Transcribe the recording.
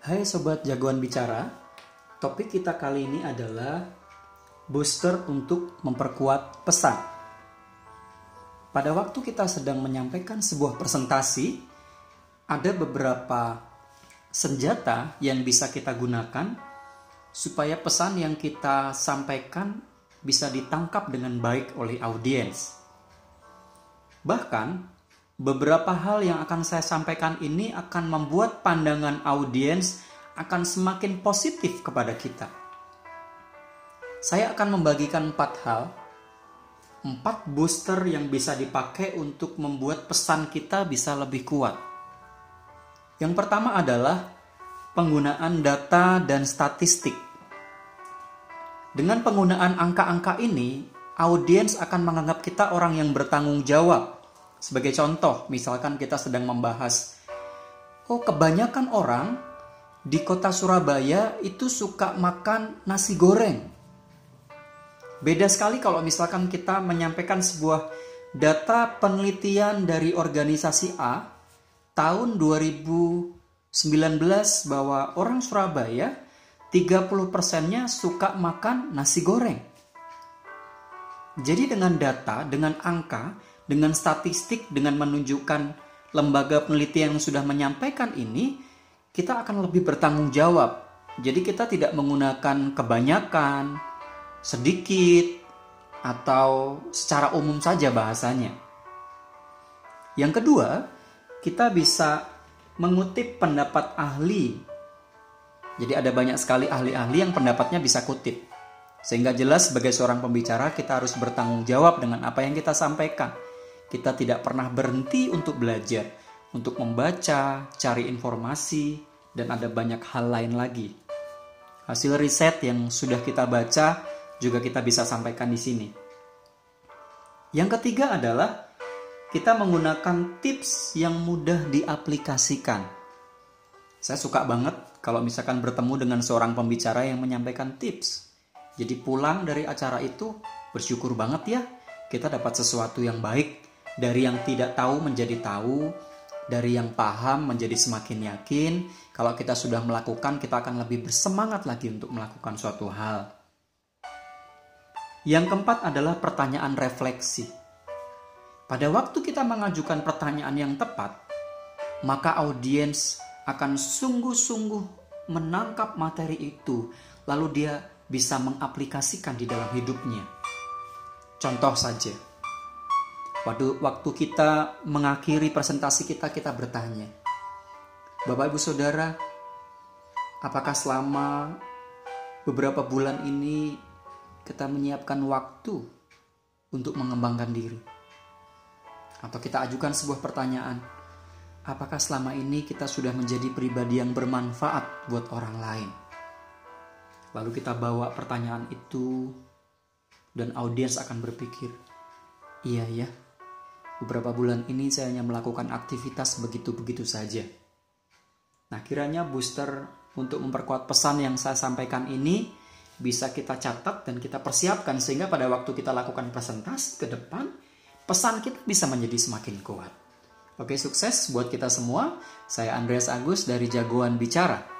Hai sobat jagoan bicara, topik kita kali ini adalah booster untuk memperkuat pesan. Pada waktu kita sedang menyampaikan sebuah presentasi, ada beberapa senjata yang bisa kita gunakan supaya pesan yang kita sampaikan bisa ditangkap dengan baik oleh audiens. Bahkan beberapa hal yang akan saya sampaikan ini akan membuat pandangan audiens akan semakin positif kepada kita. Saya akan membagikan empat hal, empat booster yang bisa dipakai untuk membuat pesan kita bisa lebih kuat. Yang pertama adalah penggunaan data dan statistik. Dengan penggunaan angka-angka ini, audiens akan menganggap kita orang yang bertanggung jawab sebagai contoh, misalkan kita sedang membahas, oh kebanyakan orang di kota Surabaya itu suka makan nasi goreng. Beda sekali kalau misalkan kita menyampaikan sebuah data penelitian dari organisasi A tahun 2019 bahwa orang Surabaya 30%-nya suka makan nasi goreng. Jadi dengan data, dengan angka, dengan statistik, dengan menunjukkan lembaga penelitian yang sudah menyampaikan ini, kita akan lebih bertanggung jawab. Jadi kita tidak menggunakan kebanyakan, sedikit, atau secara umum saja bahasanya. Yang kedua, kita bisa mengutip pendapat ahli. Jadi ada banyak sekali ahli-ahli yang pendapatnya bisa kutip. Sehingga jelas sebagai seorang pembicara kita harus bertanggung jawab dengan apa yang kita sampaikan. Kita tidak pernah berhenti untuk belajar, untuk membaca, cari informasi, dan ada banyak hal lain lagi. Hasil riset yang sudah kita baca juga kita bisa sampaikan di sini. Yang ketiga adalah kita menggunakan tips yang mudah diaplikasikan. Saya suka banget kalau misalkan bertemu dengan seorang pembicara yang menyampaikan tips. Jadi pulang dari acara itu bersyukur banget ya kita dapat sesuatu yang baik dari yang tidak tahu menjadi tahu, dari yang paham menjadi semakin yakin. Kalau kita sudah melakukan, kita akan lebih bersemangat lagi untuk melakukan suatu hal. Yang keempat adalah pertanyaan refleksi. Pada waktu kita mengajukan pertanyaan yang tepat, maka audiens akan sungguh-sungguh menangkap materi itu, lalu dia bisa mengaplikasikan di dalam hidupnya. Contoh saja, Waktu, waktu kita mengakhiri presentasi kita, kita bertanya, Bapak Ibu Saudara, apakah selama beberapa bulan ini kita menyiapkan waktu untuk mengembangkan diri? Atau kita ajukan sebuah pertanyaan, apakah selama ini kita sudah menjadi pribadi yang bermanfaat buat orang lain? Lalu kita bawa pertanyaan itu dan audiens akan berpikir, iya ya, Beberapa bulan ini saya hanya melakukan aktivitas begitu-begitu saja. Nah, kiranya booster untuk memperkuat pesan yang saya sampaikan ini bisa kita catat dan kita persiapkan sehingga pada waktu kita lakukan presentasi ke depan, pesan kita bisa menjadi semakin kuat. Oke, sukses buat kita semua. Saya Andreas Agus dari Jagoan Bicara.